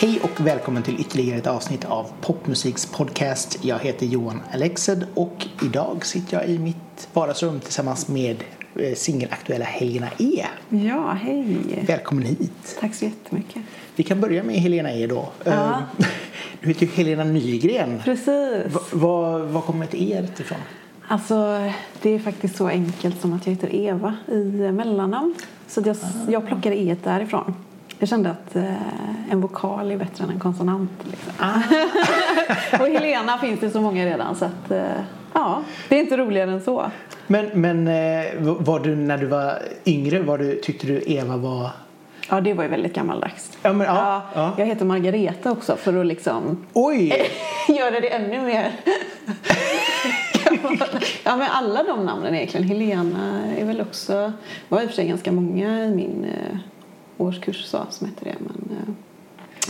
Hej och välkommen till ytterligare ett avsnitt av Popmusiks podcast. Jag heter Johan Alexed och idag sitter jag i mitt vardagsrum tillsammans med eh, singelaktuella Helena E. Ja, hej. Välkommen hit. Tack så jättemycket. Vi kan börja med Helena E då. Ja. Eh, Du heter ju Helena Nygren. Precis. Va- Var, var kommer ett E ifrån? Alltså, det är faktiskt så enkelt som att jag heter Eva i mellannamn. Så jag, jag plockade E därifrån. Jag kände att eh, en vokal är bättre än en konsonant. Liksom. Och Helena finns det så många redan så att eh, ja, det är inte roligare än så. Men, men eh, var du när du var yngre, var du, tyckte du Eva var... Ja, det var ju väldigt gammaldags. Ja, men, ja, Ja, ja. Jag heter Margareta också för att liksom Oj! göra det ännu mer. ja, men alla de namnen egentligen. Helena är väl också... Det var i och för sig ganska många i min eh, årskurs så, som hette det. Men, eh,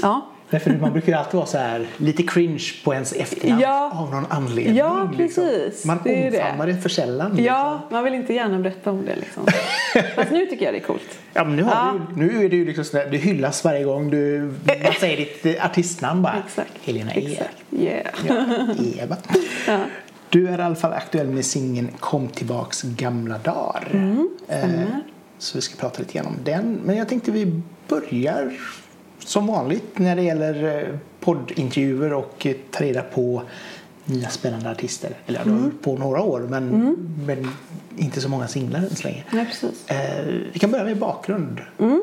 ja. Därför man brukar ju alltid vara så här lite cringe på ens efternamn Ja. av någon anledning. Ja, liksom. precis. Man Det omfamnar det för sällan. liksom. ja, man vill inte gärna berätta om det liksom. Fast nu tycker jag det är coolt. Ja, men nu, Ja. du, nu är det ju liksom sådär, du hyllas varje gång du man säger ditt eh, artistnamn bara. Exakt. Helena E. Exakt. Yeah. Ja, Eva. Ja. Du är i alla fall aktuell med singeln Kom tillbaks gamla dagar. Mm, eh, så vi ska prata lite grann om den. Men jag tänkte vi börjar som vanligt när det gäller eh, poddintervjuer och eh, ta reda på nya spännande artister. Eller ja, du har Mm. på några år men, men inte så många singlar än så länge. Ja, precis. Eh, vi kan börja med bakgrund. Mm.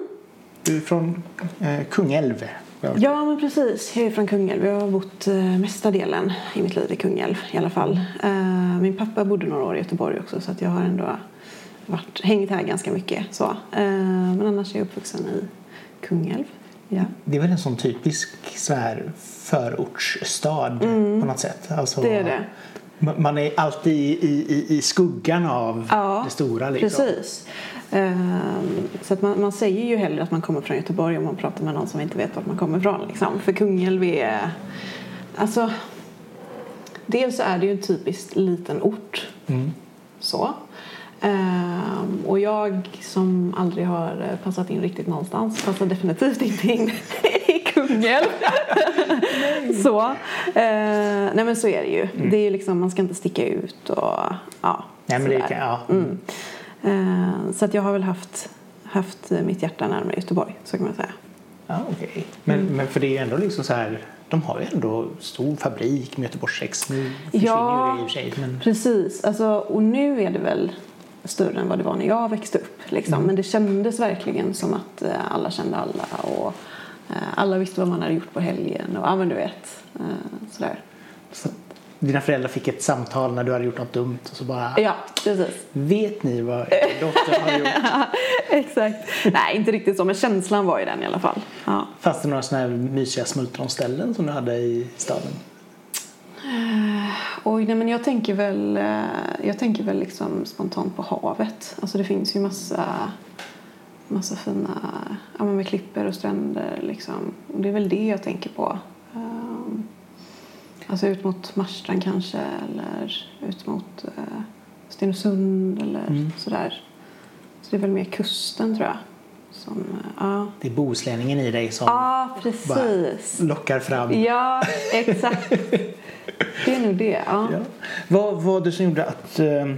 Du är från eh, Kungälv. Ja, men precis. Jag är från Kungälv. Jag har bott eh, mesta delen i mitt liv i Kungälv i alla fall. Eh, min pappa bodde några år i Göteborg också så att jag har ändå varit, hängt här ganska mycket. Så. Eh, men annars är jag uppvuxen i Kungälv. Ja. Det är väl en sån typisk så här förortsstad på något sätt. Alltså, Mm. Det är det. ma- Man är alltid i, i, i skuggan av Ja, det stora. Liksom. Precis. Ehm, så att man, man säger ju hellre att man kommer från Göteborg om man pratar med någon som inte vet vart man kommer ifrån. Liksom. För Kungälv är... Alltså, dels är det ju en typiskt liten ort. Mm. Så. Ehm, och jag som aldrig har passat in riktigt någonstans passar definitivt inte in i Kungälv. så. Eh, nej men så är det ju. Det är ju liksom, man ska inte sticka ut och ja. Nej, men det kan, ja. Mm. Eh, så att jag har väl haft, haft mitt hjärta närmare Göteborg, så kan man säga. Ja, okej. Men, Mm. men för det är ju ändå liksom så här. De har ju ändå stor fabrik med Göteborgsex. Nu Ja. ju det i och för sig. Men, Precis, alltså, och nu är det väl större än vad det var när jag växte upp. Liksom. Mm. Men det kändes verkligen som att eh, alla kände alla och eh, alla visste vad man hade gjort på helgen och ja men du vet, sådär. så, dina föräldrar fick ett samtal när du hade gjort något dumt och så bara. Ja, precis. Vet ni vad er dotter har gjort? Exakt. Nej, inte riktigt så, men känslan var ju den i alla fall. Ja. Fanns det några sådana här mysiga smultronställen som du hade i staden? Oj, nej, men jag tänker väl, eh, jag tänker väl liksom spontant på havet. Alltså det finns ju massa, massa fina, ja med klippor och stränder liksom. Och det är väl det jag tänker på. Alltså ut mot Marstrand kanske eller ut mot uh, Stenungsund eller Mm. sådär. Så det är väl mer kusten tror jag. Som, eh, ja. Det är bohuslänningen i dig som Ja, precis. lockar fram. Ja, exakt. Det är nog det. Ja. Ja. Vad var det som gjorde att eh,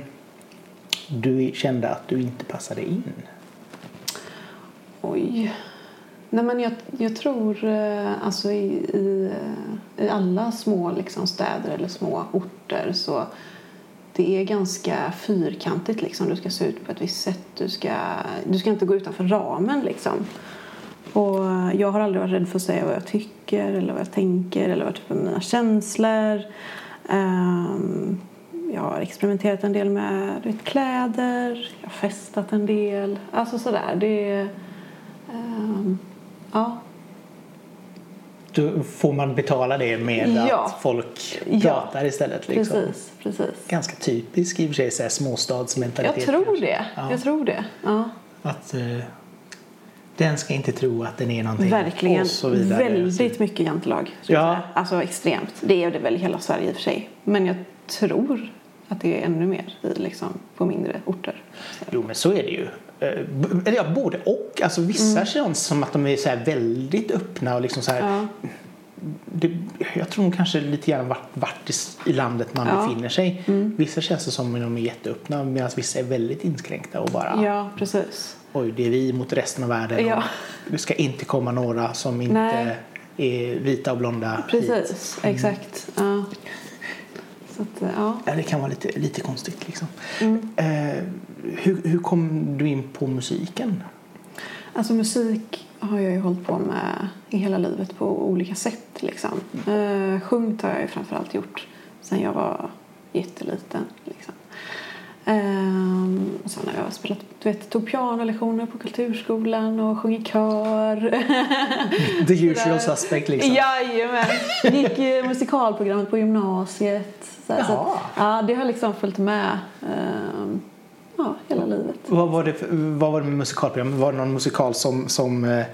du kände att du inte passade in? Oj. Nej, men jag, jag tror eh, alltså i, i, eh, i alla små liksom, städer eller små orter så det är ganska fyrkantigt. Liksom. Du ska se ut på ett visst sätt. Du ska, du ska inte gå utanför ramen. Liksom. Och jag har aldrig varit rädd för att säga vad jag tycker eller vad jag tänker eller vad typ av mina känslor. Um, jag har experimenterat en del med du vet, kläder. Jag har festat en del. Alltså sådär. Det um, ja. Då får man betala det med Ja. att folk Ja. pratar istället. Liksom. Precis, precis. Ganska typisk i och för sig småstadsmentalitet. Jag tror det. Ja. Jag tror det. Ja. Att eh, den ska inte tro att den är någonting. Verkligen. Och så vidare. Väldigt mycket jantelag. Ja. Alltså extremt. Det är det väl i hela Sverige i och för sig. Men jag tror att det är ännu mer i, liksom, på mindre orter. Jo, men så är det ju. Eh, Eller ja, både och. Alltså, vissa Mm. känns som att de är så här väldigt öppna och liksom så här. Ja. Det, jag tror kanske lite grann vart, vart i, landet man Ja. Mm. befinner sig. Vissa känns det som att de är jätteöppna medan vissa är väldigt inskränkta och bara Ja, precis. oj, det är vi mot resten av världen. Ja. Det ska inte komma några som inte Nej. är vita och blonda hit. Precis, exakt. Ja. Att, ja. Ja, det kan vara lite, lite konstigt liksom. Mm. Eh, hur, hur kom du in på musiken? Alltså musik har jag ju hållit på med i hela livet på olika sätt. Liksom. Eh, sjungt har jag ju framförallt gjort sen jag var jätteliten. Liksom. Ehm, och sen har jag spelat, du vet, tog pianolektioner på kulturskolan och sjungit kör. The usual suspect liksom. Jajamän! Gick eh, musikalprogrammet på gymnasiet. Så, så att, ja, det har liksom följt med ehm, ja, hela livet. Vad var det, för, vad var det med musikalprogram? Var det någon musikal som, som eh,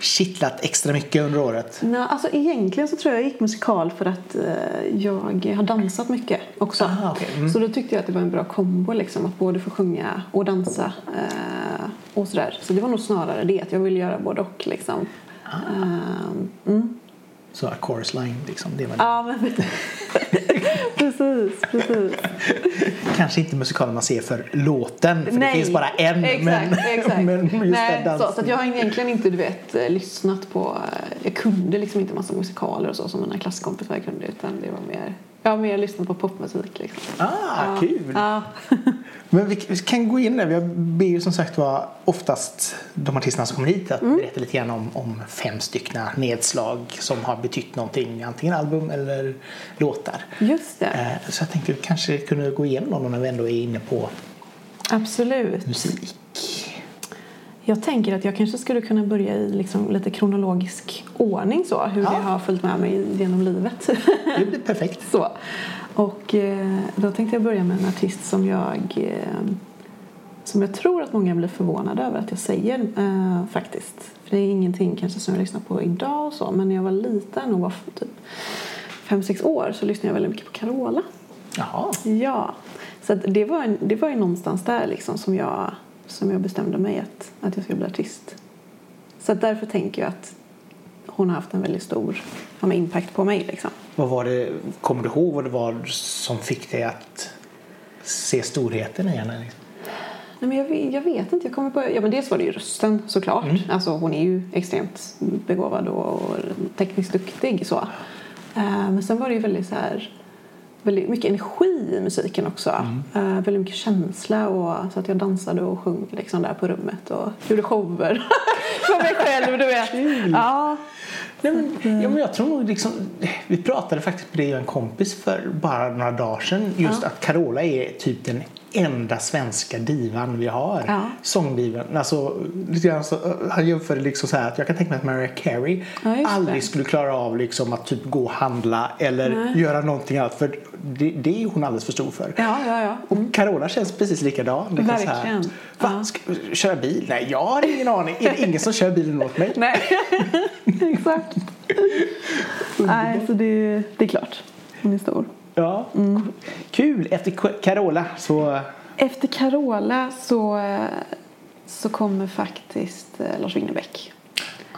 kittlat extra mycket under året? Nej, alltså egentligen så tror jag jag gick musikal för att eh, jag har dansat mycket också. Aha, okej. Mm. Så då tyckte jag att det var en bra kombo liksom, att både få sjunga och dansa eh, och sådär. Så det var nog snarare det, att jag ville göra både och liksom. Ah. Ehm, mm. Så här, chorus line liksom. Det var Ja, men precis, precis. Kanske inte musikalen man ser för låten. För det finns bara en. Exakt, men, exakt. men just Nej, den så, så att jag har egentligen inte du vet, eh, lyssnat på... eh, Jag kunde liksom inte massa musikaler och så som mina klasskompisar kunde utan det var mer... Jag har mer lyssnat på popmusik liksom. Ah, Ja. kul! Ja. Men vi, vi kan gå in där. Vi ber ju som sagt var oftast de artisterna som kommer hit att Mm. berätta lite grann om, om fem styckna nedslag som har betytt någonting. Antingen album eller låtar. Just det. Eh, Så jag tänkte vi kanske kunde gå igenom dem när vi ändå är inne på Absolut. musik. Jag tänker att jag kanske skulle kunna börja i liksom lite kronologisk ordning så, hur Ja. det har följt med mig genom livet. Det blir perfekt. så. Och eh, då tänkte jag börja med en artist som jag eh, som jag tror att många blir förvånade över att jag säger eh, faktiskt. För det är ingenting kanske som jag lyssnar på idag och så, men när jag var liten och var typ fem sex år så lyssnade jag väldigt mycket på Carola. Jaha. Ja, så det, var det var ju någonstans där liksom som jag, som jag bestämde mig att, att jag skulle bli artist. Så därför tänker jag att hon har haft en väldigt stor ja, impact på mig. Liksom. Vad var det, kommer du ihåg vad det var som fick dig att se storheten i henne? liksom? Nej, men jag, vet, jag vet inte. Jag kommer på, ja, men dels var det ju rösten såklart. Alltså, hon är ju extremt begåvad och tekniskt duktig. Så. Eh, men sen var det ju väldigt, så här, väldigt mycket energi i musiken också. Eh, väldigt mycket känsla. Och, så att jag dansade och sjöng liksom, där på rummet och gjorde shower för mig själv. Du vet. Ja. Nej, men, ja, men jag tror liksom, vi pratade faktiskt på det jag och en kompis för bara några dagar sedan. Just att Carola är typ den enda svenska divan vi har. Ja. Sångdivan. Alltså, så, han jämförde liksom så här att jag kan tänka mig att Mariah Carey Ja, aldrig skulle klara av liksom att typ gå och handla eller Nej. göra någonting annat. För det, det är hon alldeles för stor för. Ja, ja, ja. Och Carola känns precis likadan. Liksom så här, Verkligen. Va, ska, köra bil? Nej, jag har ingen aning. Är det ingen som kör bilen åt mig? Nej, exakt. Nej, så det, det är klart. Hon är stor. Ja, Mm. kul. Efter Carola så... Efter Carola så, eh, så kommer faktiskt eh, Lars Winnerbäck.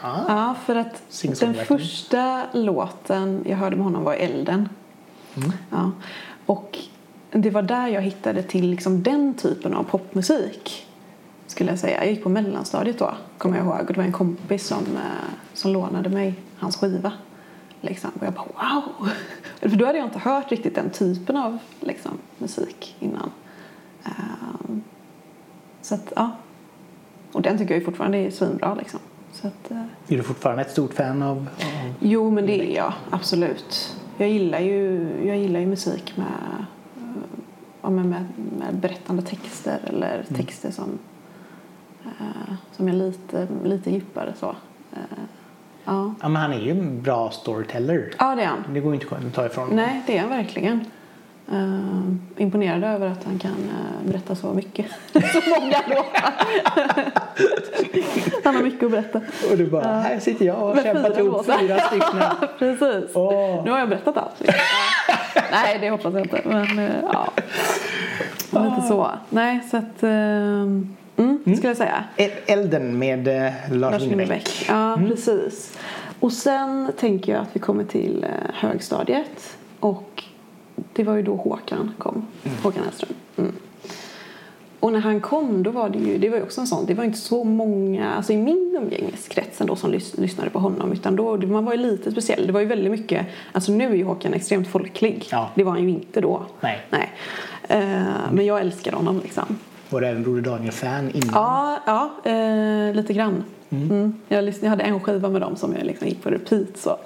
Ah, Ja, för att den första låten jag hörde med honom var Elden. Mm. Ja, och det var där jag hittade till liksom den typen av popmusik. Skulle jag säga. Jag gick på mellanstadiet då, kommer jag ihåg. Och det var en kompis som, eh, som lånade mig hans skiva. Liksom. Och jag bara wow! För då hade jag inte hört riktigt den typen av liksom, musik innan. Ehm, så att, ja. Och den tycker jag fortfarande är svinbra liksom. Så att, eh, är du fortfarande ett stort fan av... av... Jo, men det är jag. Absolut. Jag gillar ju, jag gillar ju musik med, eh, ja, men med, med berättande texter eller texter som, eh, som är lite, lite djupare. Så. Eh, ja. Ja, men han är ju en bra storyteller. ja, det är han. Det går inte att ta ifrån. Nej, det är han verkligen. Uh, imponerad över att han kan uh, berätta så mycket. så många låtar. han har mycket att berätta. Och du bara, uh, här sitter jag och kämpat ihop fyra stycken. Precis. Oh. Nu har jag berättat allt. Nej, det hoppas jag inte. Men uh, ja. Lite så. Nej, så att... Mm, mm. skulle jag säga. Elden med uh, Lars Winnerbäck. Ja, mm. precis. Och sen tänker jag att vi kommer till högstadiet. Och det var ju då Håkan kom. Mm. Håkan Hellström. Mm. Och när han kom då var det ju, det var ju också en sån, det var inte så många, alltså i min umgängeskrets ändå som lys, lyssnade på honom utan då, man var ju lite speciell. Det var ju väldigt mycket, alltså nu är ju Håkan extremt folklig. Ja. Det var han ju inte då. Nej. Nej. Uh, men jag älskar honom liksom. Var det även Broder Daniel-fan innan? Ja, ja uh, lite grann. Mm. Mm. Jag, lyssnade, jag hade en skiva med dem som jag liksom gick på repeat så.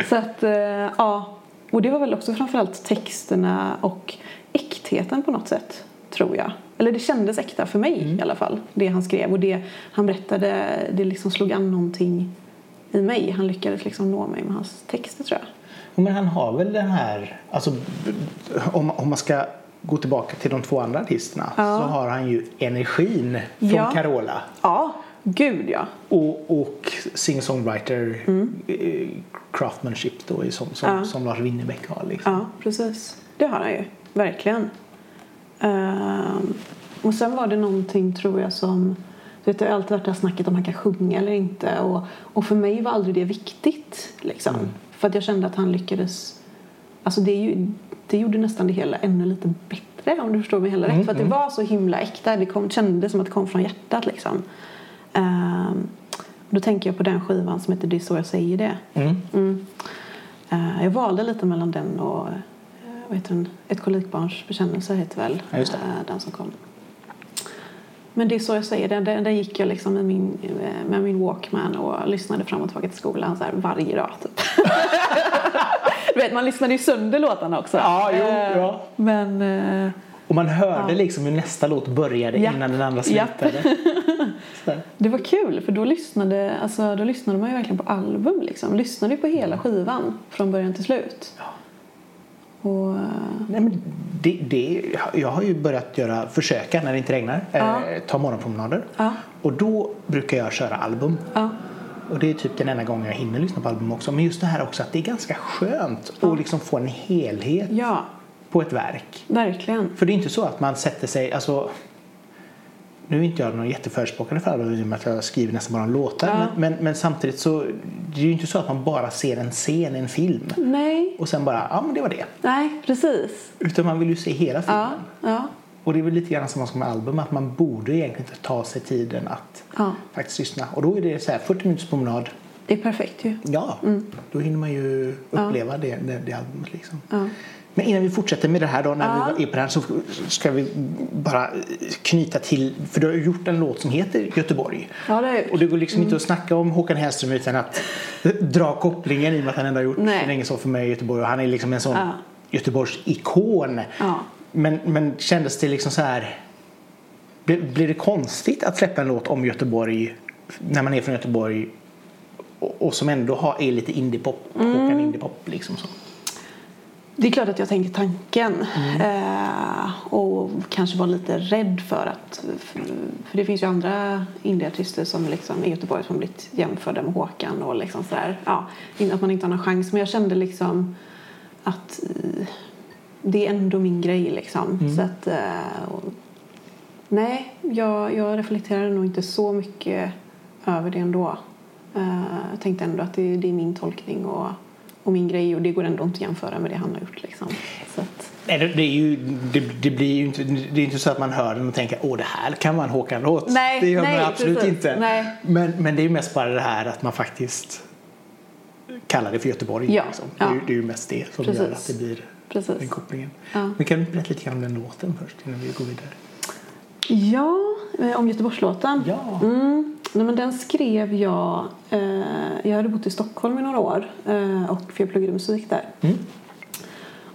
så att, uh, ja och det var väl också framförallt texterna och äktheten på något sätt, tror jag. Eller det kändes äkta för mig mm. i alla fall, det han skrev. Och det han berättade, det liksom slog an någonting i mig. Han lyckades liksom nå mig med hans texter tror jag. Men han har väl den här, alltså om, om man ska gå tillbaka till de två andra artisterna ja. så har han ju energin från ja. Carola. Ja, Gud ja. Och, och singer-songwriter mm. Eh, craftmanship då som, som, ja. som Lars Winnerbäck har. Liksom. Ja, precis. Det har han ju. Verkligen. Um, och sen var det någonting tror jag som vet, det har alltid varit det här snacket om han kan sjunga eller inte. Och, och för mig var aldrig det viktigt. Liksom. Mm. För att jag kände att han lyckades... Alltså det, ju, det gjorde nästan det hela ännu lite bättre om du förstår mig hela rätt. Mm, för att det mm. var så himla äkta. Det kom, kändes som att det kom från hjärtat liksom. Um, då tänker jag på den skivan som heter Det är så jag säger det. Mm. Uh, jag valde lite mellan den och uh, vad heter den? Ett kolikbarns bekännelse heter väl ja, uh, den som kom. Men det är så jag säger det. Där, där gick jag liksom med min, med min Walkman och lyssnade fram och tillbaka till skolan så varje dag. Typ. du vet, man lyssnade ju sönder låtarna också. Ja, jo, ja. Men och man hörde ja. liksom hur nästa låt började ja. innan den andra slutade. Det var kul för då lyssnade, alltså, då lyssnade man ju verkligen på album liksom. Lyssnade på hela skivan från början till slut. Ja. Och... Nej, men det, det, jag har ju börjat göra försöka när det inte regnar. Ja. Eh, ta morgonpromenader. Ja. Och då brukar jag köra album. Och det är typ den enda gången jag hinner lyssna på album också. Men just det här också att det är ganska skönt ja. att liksom få en helhet. Ja på ett verk. Verkligen. För det är inte så att man sätter sig, alltså nu är inte jag någon jätteförespråkare för album i och med att jag skriver nästan bara låtar. Ja. Men, men, men, samtidigt så det är ju inte så att man bara ser en scen, en film. Nej. Och sen bara, ja men det var det. Nej, precis. Utan man vill ju se hela filmen. Ja. Ja. Och det är väl lite grann samma som med album, att man borde egentligen inte ta sig tiden att ja. faktiskt lyssna. Och då är det så här 40 minuters promenad. Det är perfekt ju. Ja, mm. då hinner man ju uppleva det, det, det albumet liksom. Men innan vi fortsätter med det här då, när ja. vi är på här, så ska vi bara knyta till, för du har gjort en låt som heter Göteborg. Ja, det är Och det går liksom mm. inte att snacka om Håkan Hellström utan att dra kopplingen i och med att han ändå har gjort länge så för mig i Göteborg. Och han är liksom en sån ja. Göteborgs ikon. Ja. Men, men kändes det liksom så här, blir det konstigt att släppa en låt om Göteborg när man är från Göteborg och, och som ändå har, är lite indiepop, mm. Indiepop liksom så? Det är klart att jag tänker tanken mm. eh, och kanske var lite rädd för att för det finns ju andra indieartister som liksom i Göteborg som blivit jämförda med Håkan och liksom sådär, ja, att man inte har någon chans men jag kände liksom att eh, det är ändå min grej liksom mm. så att eh, och, nej, jag, jag reflekterade nog inte så mycket över det ändå eh, jag tänkte ändå att det, det är min tolkning och och min grej och det går ändå inte att jämföra med det han har gjort. Liksom. Så att... Nej, det, är ju, det, det, blir ju inte, det är inte så att man hör den och tänker åh det här kan vara en Håkan-låt. Nej, det gör nej, man absolut precis. inte. Nej. Men, men det är mest bara det här att man faktiskt kallar det för Göteborg. Ja, liksom. ja. Det, är, det är ju mest det som precis. gör att det blir precis. den kopplingen. Ja. Men kan du berätta lite om den låten först innan vi går vidare? Ja, eh, om Göteborgslåten. Ja. Mm. Nej, men den skrev jag... Eh, jag hade bott i Stockholm i några år eh, och jag pluggade musik där. Mm.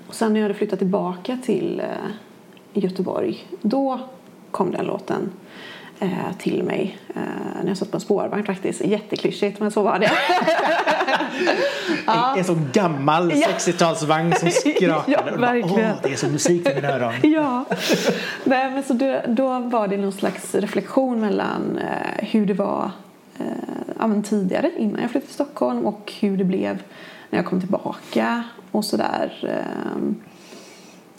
Och sen när jag hade flyttat tillbaka till eh, Göteborg då kom den låten eh, till mig eh, när jag satt på en spårvagn faktiskt. Jätteklyschigt men så var det. En, en sån gammal Ja. 60-talsvagn som skrakade. Ja, då bara, verkligen. Åh, det är som musik i mina öron. ja. Nej, men så det, då var det någon slags reflektion mellan eh, hur det var eh, ja, tidigare innan jag flyttade till Stockholm och hur det blev när jag kom tillbaka och sådär. Eh,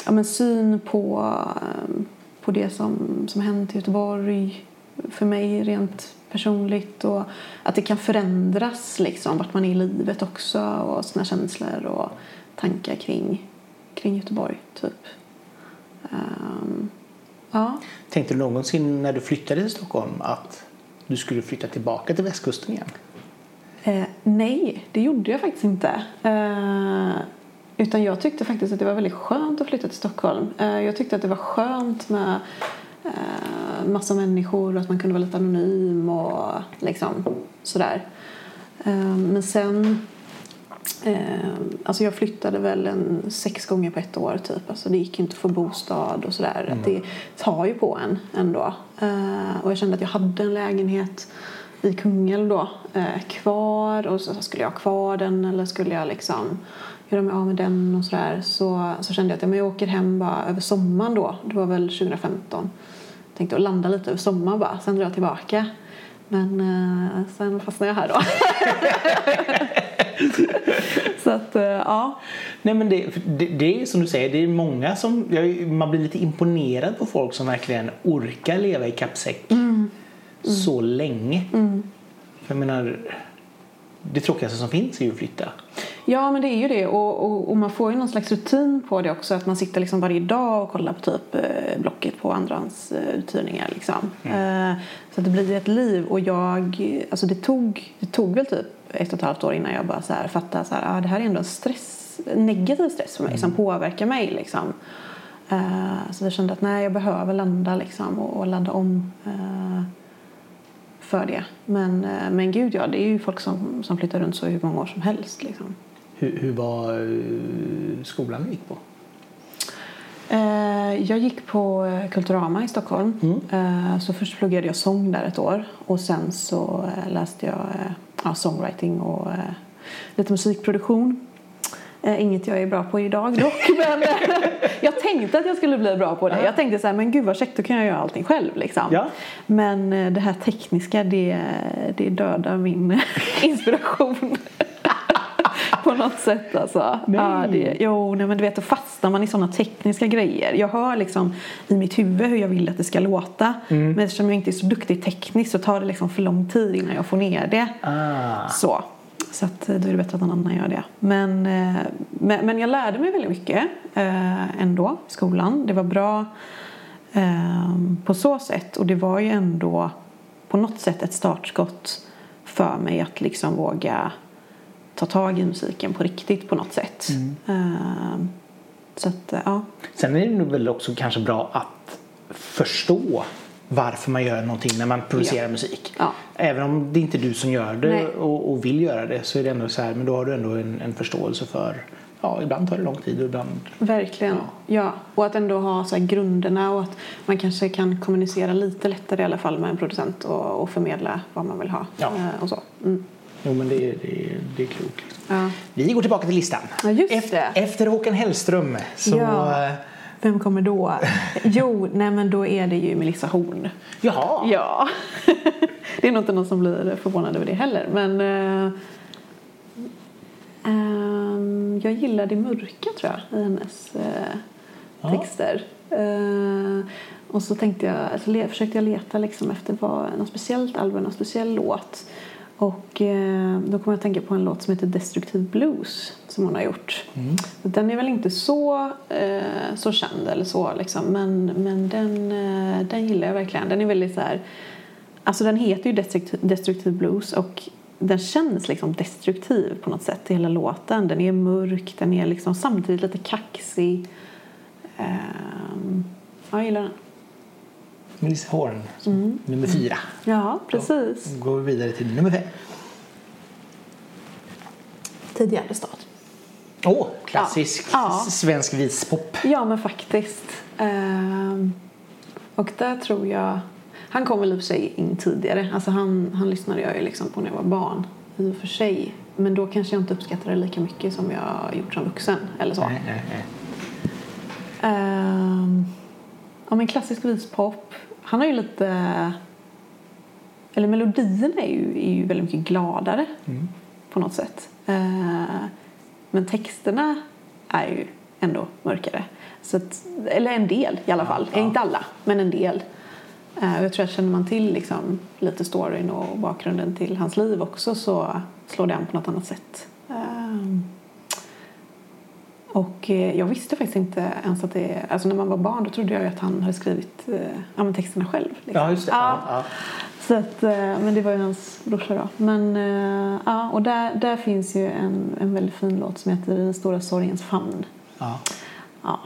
ja, men syn på, eh, på det som, som hänt i Göteborg för mig rent personligt och att det kan förändras liksom vart man är i livet också och sina känslor och tankar kring, kring Göteborg typ. Ehm, ja. Tänkte du någonsin när du flyttade till Stockholm att du skulle flytta tillbaka till västkusten igen? Eh, nej, det gjorde jag faktiskt inte. Eh, utan jag tyckte faktiskt att det var väldigt skönt att flytta till Stockholm. Eh, jag tyckte att det var skönt med eh, massa människor och att man kunde vara lite anonym och liksom sådär. Eh, men sen Eh, alltså jag flyttade väl en sex gånger på ett år typ. Alltså det gick inte att få bostad och sådär. Att Det tar ju på en ändå. Eh, och jag kände att jag hade en lägenhet i Kungälv då eh, kvar och så skulle jag ha kvar den eller skulle jag liksom göra mig av med den och sådär. Så, så kände jag att ja, men jag åker hem bara över sommaren då. Det var väl 2015. Tänkte att landa lite över sommaren bara, sen drar jag tillbaka. Men eh, sen fastnade jag här då. så att, eh, ja. Nej men det, det, det är som du säger, det är många som, jag, man blir lite imponerad på folk som verkligen orkar leva i kappsäck så länge. För jag menar, det tråkigaste som finns är ju att flytta. Ja, men det är ju det. Och, och, och man får ju någon slags rutin på det också. Att man sitter liksom varje dag och kollar på typ eh, Blocket på andrahandsuthyrningar. Liksom. Eh, så att det blir ett liv. Och jag, alltså det tog, det tog väl typ ett och ett halvt år innan jag bara så här fattade så här, ah, det här är ändå en stress, negativ stress för mig som påverkar mig. Liksom. Eh, så jag kände att nej, jag behöver landa liksom, och, och ladda om. Eh, för det. Men, eh, men gud ja, det är ju folk som, som flyttar runt så hur många år som helst. Liksom. Hur, hur var eh, skolan du gick på? Eh, jag gick på eh, Kulturama i Stockholm. Eh, så först pluggade jag sång där ett år och sen så läste jag ja, songwriting och lite musikproduktion. Inget jag är bra på idag dock, men jag tänkte att jag skulle bli bra på det. Jag tänkte så här, men gud vad käckt, då kan jag göra allting själv liksom. Ja. Men det här tekniska, det, det dödar min inspiration. på något sätt alltså. Nej. Ja, det, jo, nej, men du vet, då fastnar man i sådana tekniska grejer. Jag hör liksom i mitt huvud hur jag vill att det ska låta. Men eftersom jag inte är så duktig tekniskt så tar det liksom för lång tid innan jag får ner det. Ah. Så. Så att eh, då är det bättre att någon annan gör det. Men, eh, men, men jag lärde mig väldigt mycket eh, ändå i skolan. Det var bra eh, på så sätt. Och det var ju ändå på något sätt ett startskott för mig att liksom våga ta tag i musiken på riktigt på något sätt. Eh, så att, eh, ja. Sen är det väl också kanske bra att förstå varför man gör någonting när man producerar Ja. musik. Ja. Även om det inte är du som gör det och, och vill göra det så är det ändå så här, men då har du ändå en, en förståelse för, ja ibland tar det lång tid och ibland Verkligen. Ja. Och att ändå ha så här grunderna och att man kanske kan kommunicera lite lättare i alla fall med en producent och, och förmedla vad man vill ha. Ja. Eh, och så. Mm. Jo men det, är- det, det är klokt. Liksom. Ja. Vi går tillbaka till listan. Ja, just efter, det. efter Håkan Hellström så... Ja. Vem kommer då? jo, nej men då är det ju Melissa Horn. Jaha. Ja. det är nog inte någon som blir förvånad över det heller. Men eh, ehm, jag gillar det mörka tror jag i hennes Ja. texter. Eh, och så tänkte jag, alltså, försökte jag leta liksom efter vad, något speciellt album, någon speciell låt. Och eh, då kom jag att tänka på en låt som heter Destructive Blues som hon har gjort. Den är väl inte så, eh, så känd eller så liksom, men, men den, eh, den gillar jag verkligen. Den är väldigt så här, alltså den heter ju Destructive, Destructive Blues och den känns liksom destruktiv på något sätt i hela låten. Den är mörk, den är liksom samtidigt lite kaxig. Ehm, ja, jag gillar den. Melissa Horn, Mm. nummer fyra. Ja, precis. Då går vi vidare till nummer fem. Tidigare stad. Åh, klassisk Ja. Svensk vispop. Ja, men faktiskt. Ehm, och där tror jag... Han kom väl i och för sig in tidigare. Alltså han, han lyssnade jag ju liksom på när jag var barn. i och för sig. Men då kanske jag inte uppskattar det lika mycket som jag gjort som vuxen. Eller så. Nej, nej, nej. Ehm, ja, men klassisk vispop. Han har ju lite... Eller melodierna är ju, är ju väldigt mycket gladare Mm. på något sätt. Ehm, men texterna är ju ändå mörkare. Så att, eller en del i alla fall. ja. Inte alla, men en del. Och jag tror att känner man till liksom, lite storyn och bakgrunden till hans liv också så slår det an på något annat sätt. Ehm, och eh, jag visste faktiskt inte ens att det... Alltså när man var barn då trodde jag att han hade skrivit eh, ja, texterna själv. liksom. Ja, just det. Ja, Ja, ja. Så att, eh, men det var ju hans brorsa då. Men ja, och där, där finns ju en, en väldigt fin låt som heter Den stora sorgens famn. Ja. Ja.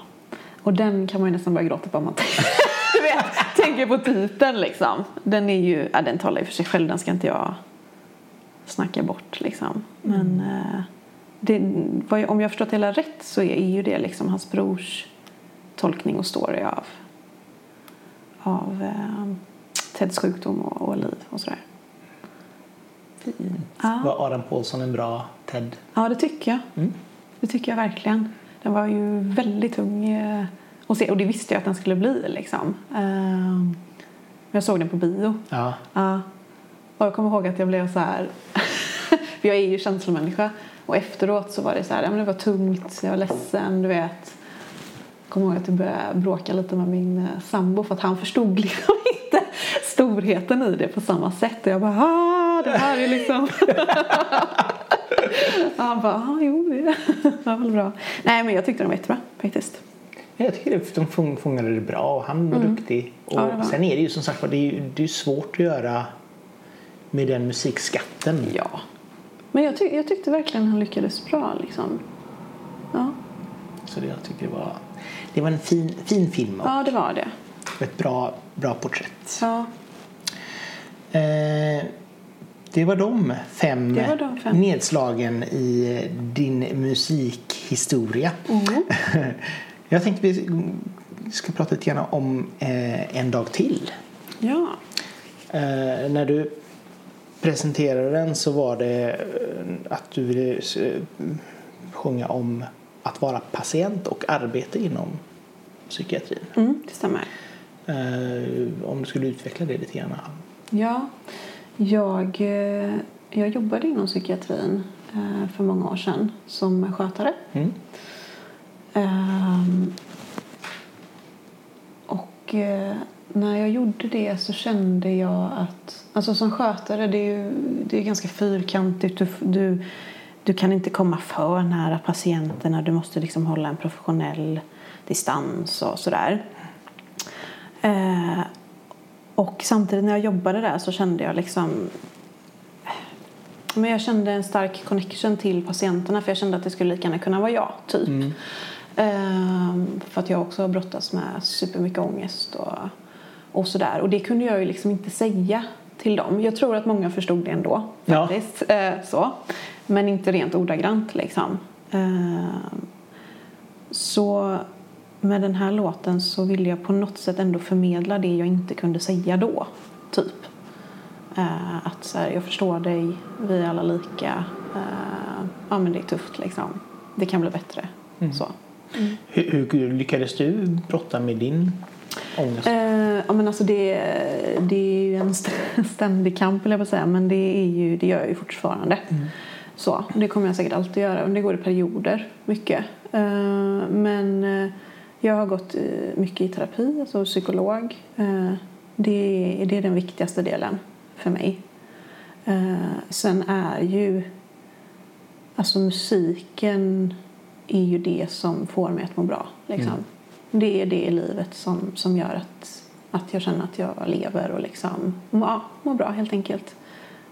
Och den kan man ju nästan börja gråta på om man du vet, tänker på titeln liksom. Den är ju, ja, den talar ju för sig själv, den ska inte jag snacka bort liksom. Men eh, det, om jag förstått det hela rätt så är ju det liksom hans brors tolkning och story av, av eh, Teds sjukdom och, och liv och sådär. Ja. Var Adam Paulsson en bra Ted? Ja, det tycker jag. Mm. Det tycker jag verkligen. Den var ju väldigt tung eh, att se och det visste jag att den skulle bli liksom. Ehm, Jag såg den på bio. Ja. Ja. Och jag kommer ihåg att jag blev så här... För jag är ju känslomänniska. Och efteråt så var det så här, ja, men det var tungt, jag var ledsen, du vet. Jag kommer ihåg att jag började bråka lite med min eh, sambo för att han förstod liksom inte storheten i det på samma sätt. Och jag bara, ah, det här är liksom... och han bara, ah, jo, det var väl bra. Nej, men jag tyckte den var jättebra faktiskt. Jag tycker att de fång- fångade det bra och han var duktig. Och Mm. Ja, var sen är det ju som sagt det är det är svårt att göra med den musikskatten. Ja. Men jag, tyck- jag tyckte verkligen han lyckades bra liksom. Ja, Så det, jag tycker det var, det var en fin, fin film ja det var det. ett bra, bra porträtt. Ja. Eh, det var de fem, Det var de fem. nedslagen i din musikhistoria. Mm. Jag tänkte vi ska prata lite grann om eh, En dag till. Ja. Eh, när du presenterade den så var det eh, att du ville eh, sjunga om att vara patient och arbeta inom psykiatrin. Mm, det stämmer. Eh, om du skulle utveckla det lite grann. Ja, jag, jag jobbade inom psykiatrin för många år sedan som skötare. Mm. Ehm, och när jag gjorde det så kände jag att... Alltså som skötare, det är ju det är ganska fyrkantigt. Du, du, du kan inte komma för nära patienterna. Du måste liksom hålla en professionell distans och sådär. Eh, och samtidigt när jag jobbade där så kände jag liksom men jag kände en stark connection till patienterna för jag kände att det skulle lika gärna kunna vara jag, typ. Ehm, för att jag också har brottats med supermycket ångest och, och sådär. Och det kunde jag ju liksom inte säga till dem. Jag tror att många förstod det ändå, Ja. faktiskt. Eh, så. Men inte rent ordagrant liksom. Ehm, så med den här låten så ville jag på något sätt ändå förmedla det jag inte kunde säga då, typ. Eh, att så här, jag förstår dig, vi är alla lika. Eh, ja men det är tufft liksom. Det kan bli bättre. Så. Hur, hur lyckades du brotta med din ångest? Eh, ja men alltså det, det är ju en st- ständig kamp vill jag säga. Men det, är ju, det gör jag ju fortfarande. Så, det kommer jag säkert alltid göra. Och det går i perioder, mycket. Eh, men eh, jag har gått eh, mycket i terapi, alltså psykolog. Eh, det, det är den viktigaste delen för mig. Eh, sen är ju Alltså musiken är ju det som får mig att må bra. Liksom. Det är det i livet som, som gör att, att jag känner att jag lever och liksom, ja, mår bra helt enkelt.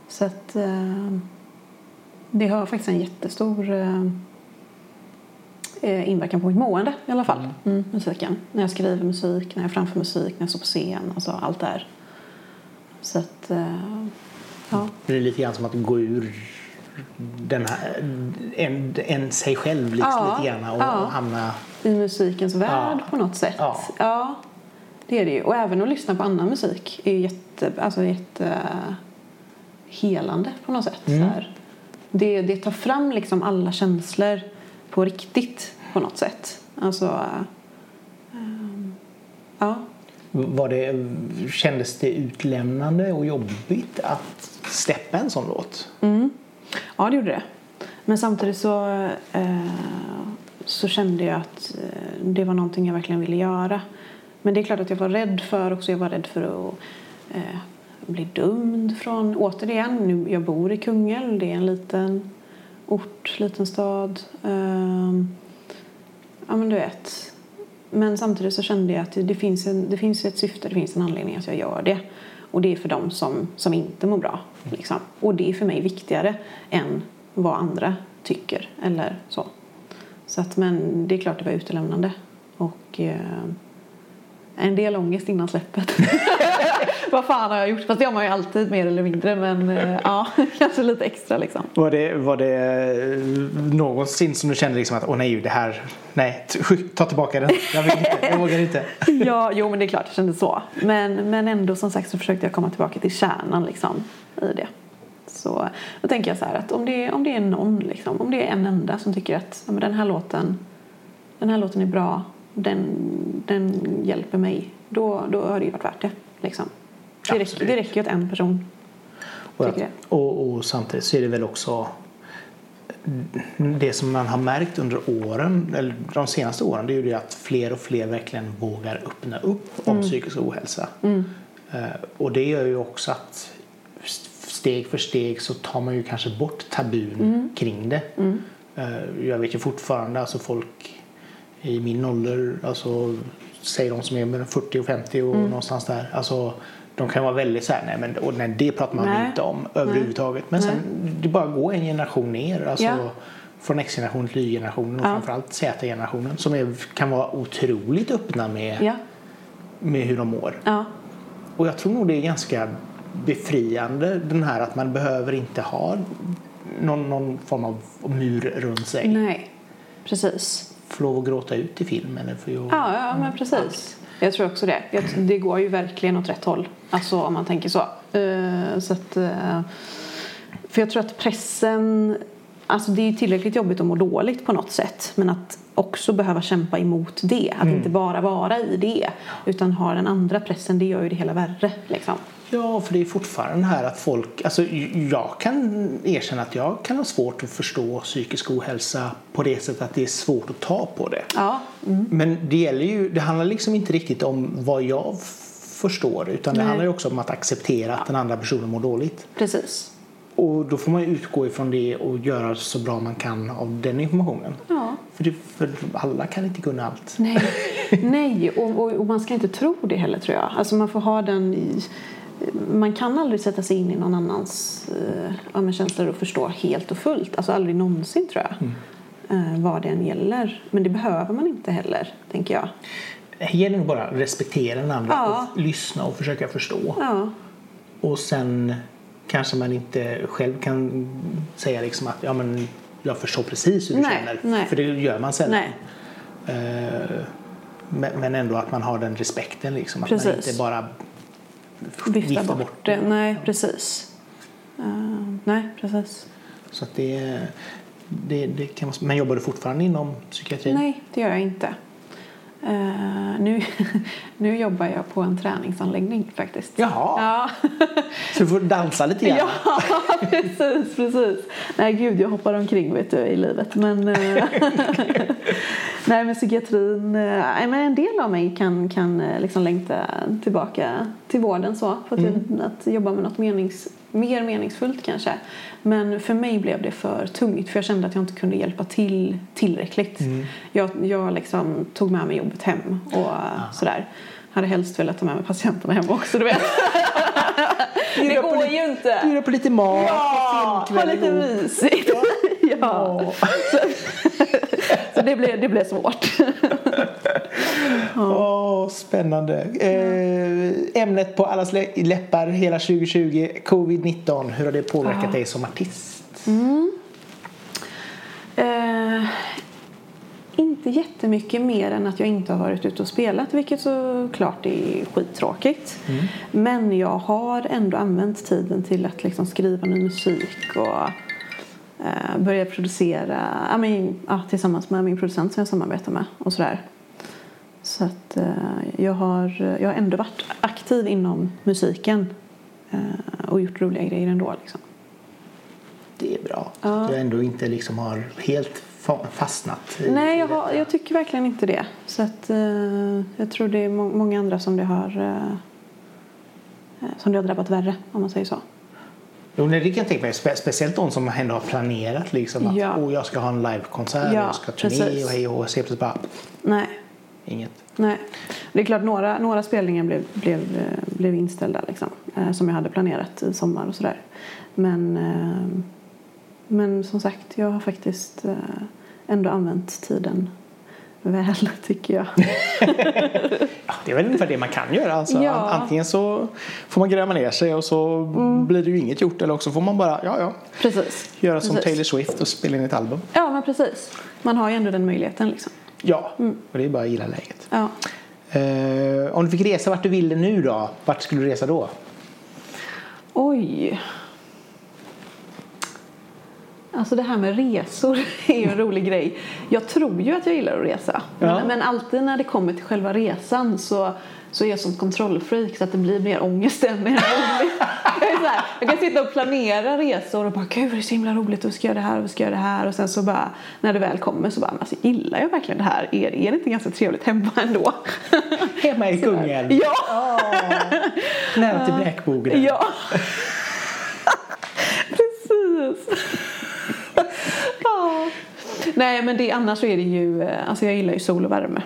Så att eh, det har faktiskt en jättestor eh, eh, inverkan på mitt mående i alla fall. Mm, musiken. När jag skriver musik, när jag framför musik, när jag står på scen, alltså allt det här. Så att, eh, ja. Det är lite grann som att gå ur den här, en, en sig själv liksom, Ja, lite grann och, ja. och hamna... i musikens värld Ja. på något sätt. Ja. det är det ju. Och även att lyssna på annan musik är ju jätte, alltså jätte helande på något sätt. Mm. Det, det tar fram liksom alla känslor på riktigt på något sätt. Alltså, um, ja. Var det, kändes det utlämnande och jobbigt att släppa en sån låt? Mm. Ja, det gjorde det. Men samtidigt så, eh, så kände jag att eh, det var någonting jag verkligen ville göra. Men det är klart att jag var rädd för också. Jag var rädd för att eh, bli dömd från, återigen, nu, jag bor i Kungälv. Det är en liten ort, liten stad. Eh, ja, men du vet. Men samtidigt så kände jag att det finns, en, det finns ett syfte, det finns en anledning att jag gör det. Och det är för dem som, som inte mår bra. Liksom. Och det är för mig viktigare än vad andra tycker eller så. Så att, men det är klart det var utelämnande. Och eh, en del ångest innan släppet. Vad fan har jag gjort? Fast det har man ju alltid mer eller mindre. Men eh, ja, kanske lite extra liksom. Var det, var det eh, någonsin som du kände liksom att åh nej, det här, nej, ta tillbaka den. Jag vill inte, jag vågar inte. ja, jo men det är klart jag kände så. Men, men ändå som sagt så försökte jag komma tillbaka till kärnan liksom i det. Så då tänker jag så att om det, om det är någon, liksom, om det är en enda som tycker att ja, men den här låten den här låten är bra, den, den hjälper mig, då, då har det ju varit värt det. Liksom. Det, räcker, det räcker ju att en person och, tycker det. Och, och samtidigt så är det väl också det som man har märkt under åren, eller de senaste åren, det är ju det att fler och fler verkligen vågar öppna upp om mm. psykisk ohälsa. Mm. Uh, och det gör ju också att steg för steg så tar man ju kanske bort tabun mm. kring det. Mm. Uh, jag vet ju fortfarande, alltså folk i min ålder, alltså säger de som är mellan 40 och 50 och mm. någonstans där, alltså de kan vara väldigt så här, nej men och, nej, det pratar man nej. inte om överhuvudtaget. Men nej. sen, det bara går en generation ner. Alltså, ja. Från X-generationen till Y-generationen och ja. framförallt Z-generationen som är, kan vara otroligt öppna med, ja. med hur de mår. Ja. Och jag tror nog det är ganska befriande den här att man behöver inte ha någon, någon form av mur runt sig. Nej, precis. Få lov att gråta ut i film eller för att, ja, ja, men precis. Jag tror också det. Det går ju verkligen åt rätt håll. Alltså om man tänker så. Uh, så att, uh, för jag tror att pressen, alltså det är tillräckligt jobbigt att må dåligt på något sätt. Men att också behöva kämpa emot det. Att mm. inte bara vara i det. Utan ha den andra pressen, det gör ju det hela värre. Liksom. Ja, för det är fortfarande här att folk, alltså jag kan erkänna att jag kan ha svårt att förstå psykisk ohälsa på det sättet att det är svårt att ta på det. Ja. Mm. Men det gäller ju, det handlar liksom inte riktigt om vad jag förstår utan Nej. det handlar ju också om att acceptera att den andra personen mår dåligt. Precis. Och då får man utgå ifrån det och göra så bra man kan av den informationen. Ja. För, det, för alla kan inte kunna allt. Nej, Nej. Och, och, och, man ska inte tro det heller tror jag. Alltså man får ha den i man kan aldrig sätta sig in i någon annans eh, känslor och förstå helt och fullt. Alltså aldrig någonsin tror jag. Mm. Eh, vad det än gäller. Men det behöver man inte heller, tänker jag. Det gäller nog bara att respektera den andra ja. och lyssna och försöka förstå. Ja. Och sen kanske man inte själv kan säga liksom att ja, men jag förstår precis hur du nej, känner. Nej. För det gör man sällan. Nej. Uh, men ändå att man har den respekten liksom. Att precis. man inte bara vifta bort, bort det. Nej, precis. Uh, nej, precis. Så att det, det, det kan vara, men jobbar du fortfarande inom psykiatrin? Nej, det gör jag inte. Uh, nu, nu jobbar jag på en träningsanläggning faktiskt. Jaha! Ja. Så du får dansa lite grann? Ja, precis, precis. Nej gud, jag hoppar omkring vet du, i livet. Men, uh, nej men psykiatrin, uh, men en del av mig kan, kan liksom längta tillbaka till vården så. För att, mm. att jobba med något menings, mer meningsfullt kanske. Men för mig blev det för tungt för jag kände att jag inte kunde hjälpa till tillräckligt. Mm. Jag, jag liksom tog med mig jobbet hem och Aha. sådär. Hade helst velat ta med mig patienterna hem också, du vet. det går ju inte. Bjuda på lite mat ja, ha lite mysigt. ja. ja. Så, så det, blev, det blev svårt. Oh, spännande. Eh, ämnet på allas läppar hela 2020, covid-19. Hur har det påverkat ja. dig som artist? Mm. Eh, inte jättemycket mer än att jag inte har varit ute och spelat vilket såklart är skittråkigt. Mm. Men jag har ändå använt tiden till att liksom skriva ny musik och eh, började producera ja, men, ja, tillsammans med min producent som jag samarbetar med och sådär. Så att eh, jag, har, jag har ändå varit aktiv inom musiken eh, och gjort roliga grejer ändå. Liksom. Det är bra. Ja. Du ändå inte liksom har helt fa- fastnat Nej, jag, har, jag tycker verkligen inte det. Så att, eh, jag tror det är må- många andra som det har som det har drabbat värre, om man säger så. Jo, det kan jag tänka mig. Spe- speciellt de som ändå har planerat liksom att Ja. oh, jag ska ha en livekonsert, Ja, jag ska turné precis. och hej och hå. Så bara Nej, inget. nej. Det är klart, några, några spelningar blev, blev, eh, blev inställda liksom, eh, som jag hade planerat i sommar och sådär. Men, eh, men som sagt, jag har faktiskt eh, ändå använt tiden väl, tycker jag. Ja, det är väl ungefär det man kan göra. Alltså, Ja. an- Antingen så får man gräva ner sig och så blir det ju inget gjort eller också får man bara ja, ja, Precis. göra som Precis. Taylor Swift och spela in ett album. Ja, men precis. Man har ju ändå den möjligheten. Liksom. Ja, och det är bara att gilla läget. Ja. Eh, om du fick resa vart du ville nu då, vart skulle du resa då? Oj. Alltså det här med resor är ju en rolig grej. Jag tror ju att jag gillar att resa. Men, Ja. men alltid när det kommer till själva resan så, så är jag som kontrollfreak så att det blir mer ångest än mer roligt. jag, jag kan sitta och planera resor och bara gud det är så himla roligt och vi ska göra det här och vi ska göra det här och sen så bara när det väl kommer så bara men alltså, gillar jag verkligen det här? Är, är det inte ganska trevligt hemma ändå? Hemma i Kungälv. ja! Nära till Bräkbogen. Ja. Precis. ja. Nej, men det, annars så är det ju, eh, alltså jag gillar ju sol och värme.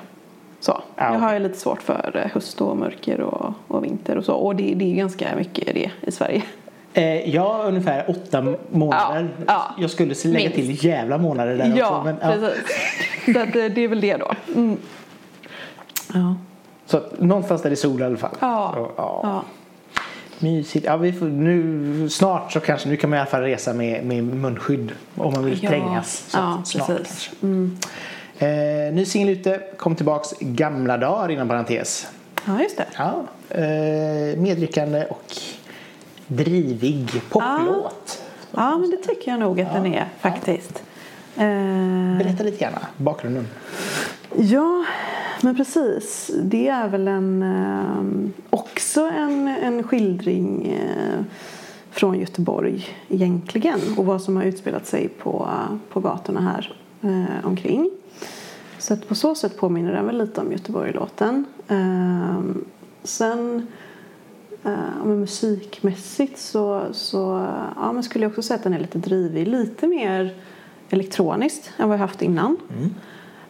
Ja. Jag har ju lite svårt för eh, höst och mörker och, och vinter och så. Och det, det är ganska mycket det i Sverige. Eh, ja, ungefär åtta månader. Ja, ja. Jag skulle lägga Minst. till jävla månader där Ja, också. Men, ja. precis. Att, eh, det är väl det då. Mm. Ja. Så att, någonstans där det är sol i alla fall. Ja. Så, ja. Mysigt. Ja, vi får, nu, snart så kanske, nu kan man i alla fall resa med, med munskydd om man vill Ja. trängas. Så Ja, snart precis. kanske. Eh, ny singel ute, kom tillbaks gamla dagar inom parentes. ja, just det. Ja, eh, medryckande och drivig poplåt. Ja, men det tycker jag nog att den är faktiskt. Eh, Berätta lite gärna, bakgrunden. Ja, men precis. Det är väl en, eh, också en, en skildring eh, från Göteborg egentligen och vad som har utspelat sig på, på gatorna här eh, omkring. Så att på så sätt påminner den väl lite om Göteborg-låten. Eh, sen eh, musikmässigt så, så ja, men skulle jag också säga att den är lite drivig. Lite mer elektroniskt än vad jag haft innan.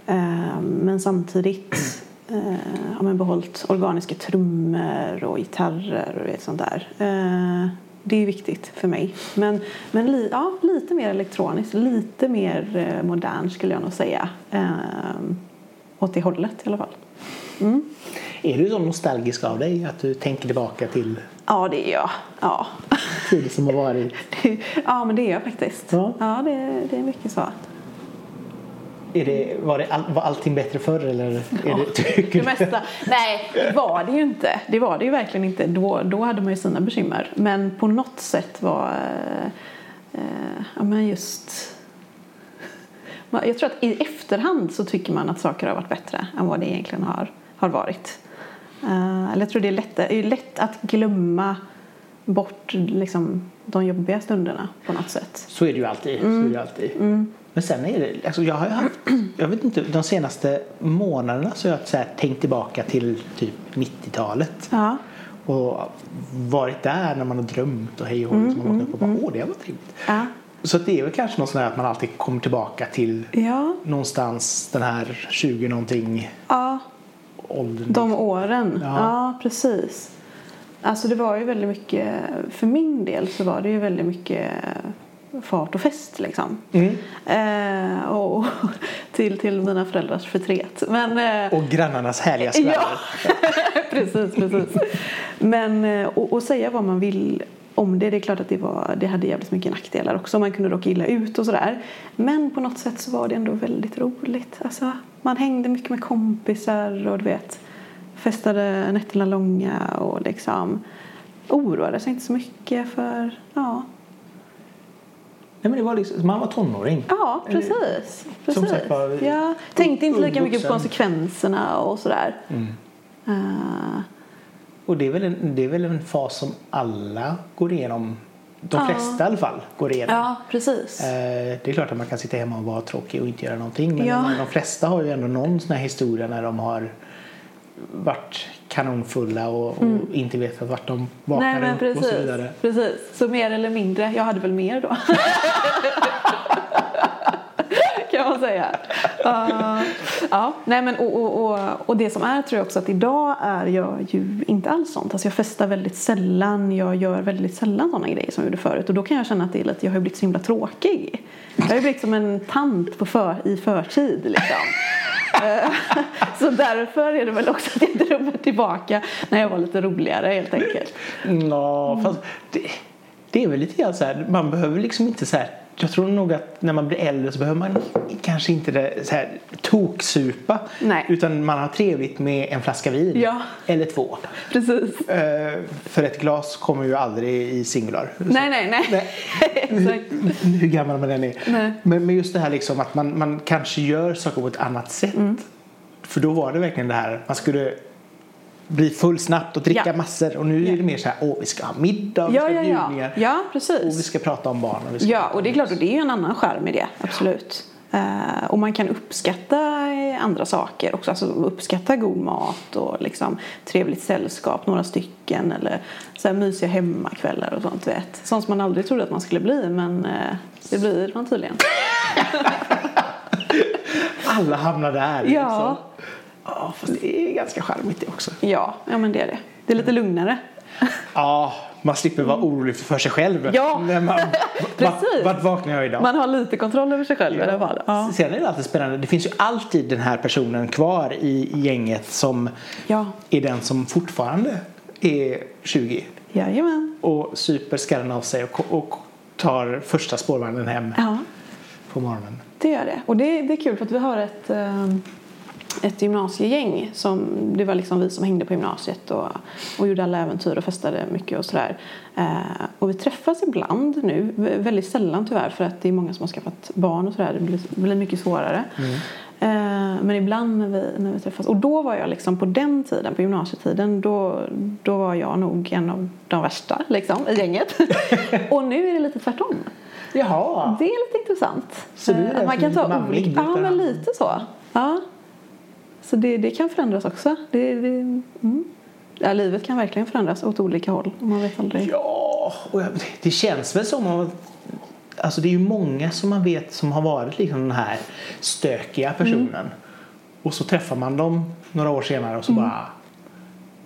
Eh, men samtidigt eh, ja, men behållit organiska trummor och gitarrer och sånt där. Eh, det är viktigt för mig. Men, men li, ja, lite mer elektroniskt, lite mer eh, modern skulle jag nog säga. Eh, åt det hållet i alla fall. Mm. Är du så nostalgisk av dig att du tänker tillbaka till Ja, det är jag. Ja. tider som har varit? ja, men det är jag faktiskt. Ja. Ja, det, det är mycket så. Är det, var, det all, var allting bättre förr eller är det, tycker Det du? mesta. Nej, det var det ju inte. Det var det ju verkligen inte. Då, då hade man ju sina bekymmer. Men på något sätt var... Eh, eh, ja, men just... Jag tror att i efterhand så tycker man att saker har varit bättre än vad det egentligen har, har varit. Eh, eller jag tror det är lätt, det är lätt att glömma bort liksom, de jobbiga stunderna på något sätt. Så är det ju alltid. Så är det ju alltid. Men sen är det, alltså jag har haft, jag vet inte, de senaste månaderna så har jag så här tänkt tillbaka till typ 90-talet. Ja. Och varit där när man har drömt och hej och hå. liksom, man vaknat upp och bara, åh det var trevligt. Ja. Så det är väl kanske något sånt att man alltid kommer tillbaka till Ja. någonstans den här 20 någonting ja. åldern. De åren, Ja. ja. precis. Alltså det var ju väldigt mycket, för min del så var det ju väldigt mycket fart och fest liksom. Mm. Eh, och till, till mina föräldrars förtret. Men, eh, Och grannarnas härliga skvaller. Ja, precis, precis. Men eh, och, och säga vad man vill om det. Det är klart att det, var, det hade jävligt mycket nackdelar också. Man kunde råka illa ut och sådär. Men på något sätt så var det ändå väldigt roligt. Alltså, man hängde mycket med kompisar och du vet festade nätterna långa och liksom oroade sig inte så mycket för ja, Nej, men det var liksom, man var tonåring. Ja, precis. Precis. sagt var, ja. Tänkte inte lika mycket på konsekvenserna och sådär. Mm. Eh, Och det är, väl en, det är väl en fas som alla går igenom. De Ja. flesta i alla fall går igenom. ja, precis. Eh, Det är klart att man kan sitta hemma och vara tråkig och inte göra någonting. Men Ja. de flesta har ju ändå någon sån här historia när de har varit kanonfulla och, och inte vetat vart de vaknar Mm. Nej, upp och så vidare. precis. precis. Så mer eller mindre. Jag hade väl mer då. här. Uh, ja, nej men och, och, och, och det som är tror jag också att idag är jag ju inte alls sånt. Alltså jag festar väldigt sällan. Jag gör väldigt sällan sådana grejer som jag gjorde förut. Och då kan jag känna att det är lite, jag har blivit så himla tråkig. Jag har ju blivit som en tant på för, i förtid liksom. Eh, så därför är det väl också att jag drömmer tillbaka när jag var lite roligare helt enkelt. Ja, fast det, det är väl lite grann så här, man behöver liksom inte så här jag tror nog att när man blir äldre så behöver man kanske inte det, så här, toksupa. Nej. Utan man har trevligt med en flaska vin. Ja. Eller två. Precis. Eh, för ett glas kommer ju aldrig i singular. Nej, nej, nej. Exakt. Hur gammal man än är. Nej. Men, men just det här liksom att man, man kanske gör saker på ett annat sätt. Mm. För då var det verkligen det här, man skulle bli full snabbt och dricka Ja. massor. Och nu är det mer så här, åh vi ska ha middag, vi Ja, ska ha ja, ja. bjudningar. Ja, Och vi precis. ska prata om barn. Och Ja, och det är klart, och det är ju en annan skärm i det, absolut. Eh, och man kan uppskatta andra saker också, alltså uppskatta god mat och liksom trevligt sällskap, några stycken eller så här mysiga hemmakvällar och sånt, vet. Sånt som man aldrig trodde att man skulle bli, men eh, det blir man tydligen. Alla hamnar där. Ja. Liksom. Ja, fast det är ganska charmigt det också. Ja, ja men det är det. Det är lite lugnare. Ja, man slipper vara orolig för sig själv. Ja. När man, Precis. Vart vaknar jag idag? Man har lite kontroll över sig själv i alla fall. Ja. Sen är det alltid spännande. Det finns ju alltid den här personen kvar i gänget som Ja. är den som fortfarande är 20 Jajamän. och super skallen av sig och, och tar första spårvagnen hem Ja. på morgonen. Det gör det. Och det, det är kul för att vi har ett, eh, ett gymnasiegäng som det var liksom vi som hängde på gymnasiet och, och gjorde alla äventyr och festade mycket och sådär. Eh, och vi träffas ibland nu, väldigt sällan tyvärr för att det är många som har skaffat barn och sådär. Det blir, blir mycket svårare. Eh, men ibland när vi, när vi träffas. Och då var jag liksom på den tiden, på gymnasietiden, då, då var jag nog en av de värsta liksom, i gänget. och nu är det lite tvärtom. Jaha. Det är lite intressant. Så du är Eh, Man kan ta olika... Ja, men lite så. Ja. Så det, det kan förändras också. Det, det, mm. ja, livet kan verkligen förändras åt olika håll. Man vet aldrig. Ja, och det känns väl som att Alltså det är ju många som man vet som har varit liksom den här stökiga personen. Och så träffar man dem några år senare och så bara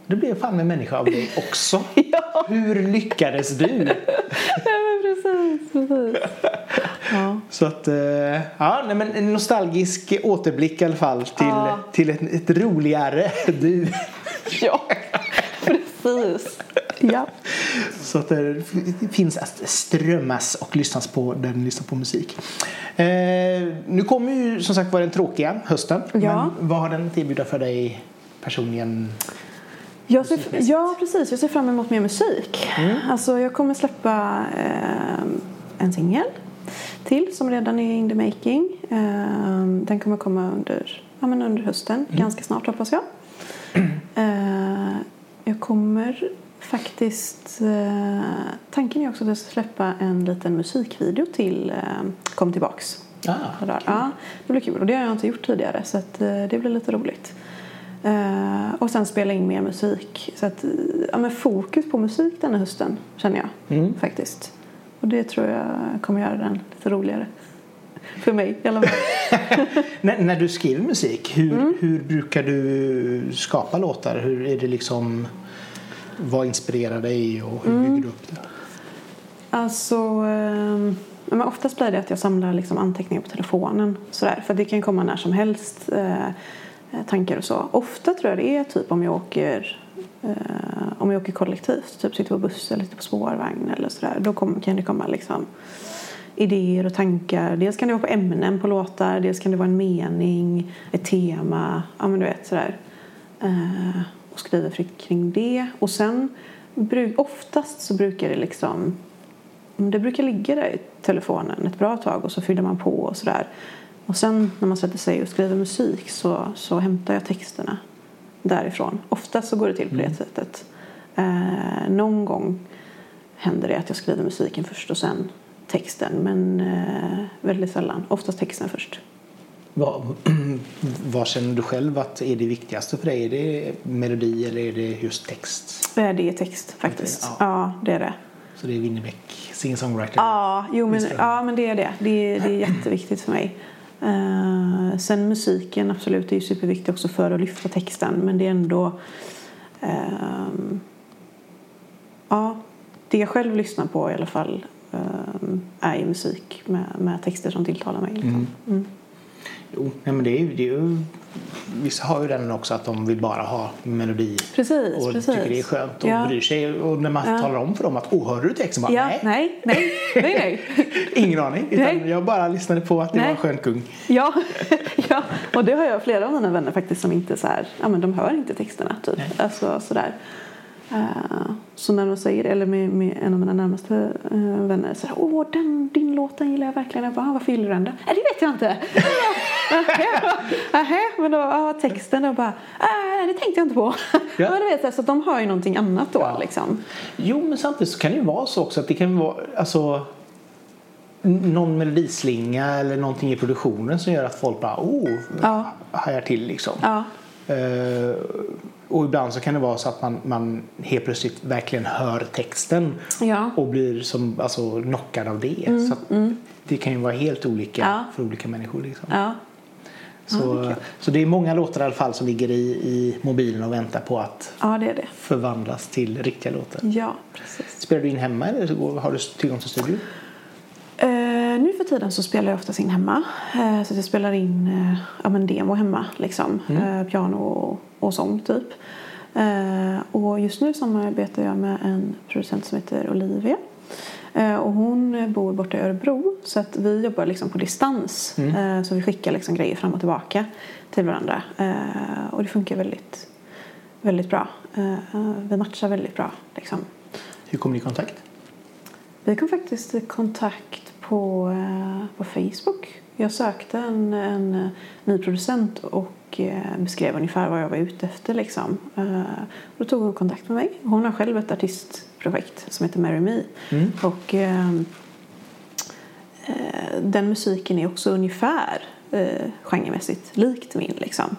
Det blev fan en människa av dig också. Ja. Hur lyckades du? Ja, men precis. precis. Ja. Så att, eh, ja, nej, men en nostalgisk återblick i alla fall till, Ja. till ett, ett roligare du. ja, precis. Ja. Så att det finns att strömmas och lyssnas på den lyssnar på musik. Eh, nu kommer ju som sagt vara den tråkiga hösten. Ja. Men vad har den att erbjuda för dig personligen? Jag ser, ja, precis. Jag ser fram emot mer musik. Alltså, jag kommer släppa eh, en singel till som redan är in the making. Eh, den kommer komma under, ja, men under hösten, ganska snart hoppas jag. Eh, jag kommer faktiskt... Eh, tanken är också att jag ska släppa en liten musikvideo till eh, Kom tillbaks. Ah, Sådär. Ja, det blir kul och det har jag inte gjort tidigare så eh, det blir lite roligt. Eh, och sen spela in mer musik. Så att, ja, men fokus på musik denna hösten känner jag Mm. faktiskt. Och det tror jag kommer göra den lite roligare. För mig i alla fall. när, när du skriver musik, hur, Mm. hur brukar du skapa låtar? Hur är det liksom vad inspirerar dig och hur Mm. bygger du upp det? Alltså, eh, men oftast blir det att jag samlar liksom anteckningar på telefonen. Sådär, för det kan komma när som helst eh, tankar och så. Ofta tror jag det är typ om jag åker eh, Eh, om jag åker kollektivt, typ sitter på buss eller sitter på spårvagn eller sådär. Då kom, kan det komma liksom idéer och tankar. Dels kan det vara på ämnen på låtar, dels kan det vara en mening, ett tema, ja men du vet sådär. Eh, och skriver fritt kring det. Och sen, oftast så brukar det liksom mm, det brukar ligga där i telefonen ett bra tag och så fyller man på och sådär. Och sen när man sätter sig och skriver musik så, så hämtar jag texterna därifrån. Ofta så går det till på det sättet. Eh, någon gång händer det att jag skriver musiken först och sen texten. Men eh, väldigt sällan. Oftast texten först. Vad, vad känner du själv att är det viktigaste för dig? Är det melodi eller är det just text? Eh, Det är text faktiskt. Okej, ja. det är det. Så det är Winnerbäck, singer-songwriter? Ja, jo, men, ja, men det är det. Det är, det är jätteviktigt för mig. Eh, sen musiken, absolut, är ju superviktigt också för att lyfta texten. Men det är ändå... ehm, ja, det jag själv lyssnar på i alla fall ehm, är ju musik med, med texter som tilltalar mig. Liksom. Mm. Jo, nej, men det är, ju- det är ju, vissa har ju den också att de vill bara ha melodi Precis, och precis. tycker det är skönt och Ja. bryr sig. Och när man Ja. talar om för dem att åh, hörde du texten? Bara, Ja, nej, nej, nej, nej, nej. ingen aning. Utan Nej. jag bara lyssnade på att det Nej. var en skön kung. Ja, ja, och det har jag flera av mina vänner faktiskt som inte så här, ja men de hör inte texterna typ. Nej. Alltså sådär. Eh, så när de säger eller med, med en av mina närmaste eh, vänner här, åh den, din låt den gillar jag verkligen. Jag bara, "Ah, varför gillar du den då? Nej det vet jag inte. Nähä, men då, ja, texten och bara, äh, det tänkte jag inte på. Ja. men du vet, så de hör ju någonting annat då Ja. liksom. Jo, men samtidigt så kan det ju vara så också att det kan vara alltså, någon melodislinga eller någonting i produktionen som gör att folk bara oh, Ja. hajar till liksom. Ja, Eh, och ibland så kan det vara så att man, man helt plötsligt verkligen hör texten ja. och blir som, alltså, knockad av det. så att Det kan ju vara helt olika Mm, Ja. för olika människor. Liksom. ja. Så, så det är många låtar i alla fall som ligger i, i mobilen och väntar på att det det. förvandlas till riktiga låtar. Ja, precis. Spelar du in hemma eller har du tillgång till studio? Eh, nu för tiden så spelar jag oftast in hemma. Eh, så att jag spelar in eh, ja, men demo hemma. Liksom. Eh, piano och, och sång typ. Eh, och just nu samarbetar jag med en producent som heter Olivia. Eh, och hon bor borta i Örebro. Så att vi jobbar liksom på distans. Eh, så vi skickar liksom grejer fram och tillbaka till varandra. Och det funkar väldigt, väldigt bra. Vi matchar väldigt bra. Liksom. Hur kom ni i kontakt? Vi kom faktiskt i kontakt på, eh, på Facebook. Jag sökte en, en eh, ny producent och eh, beskrev ungefär vad jag var ute efter. Liksom. Då tog hon kontakt med mig. Hon har själv ett artistprojekt som heter Marry Me. Mm. Och, eh, eh, den musiken är också ungefär eh, genremässigt likt min. Liksom.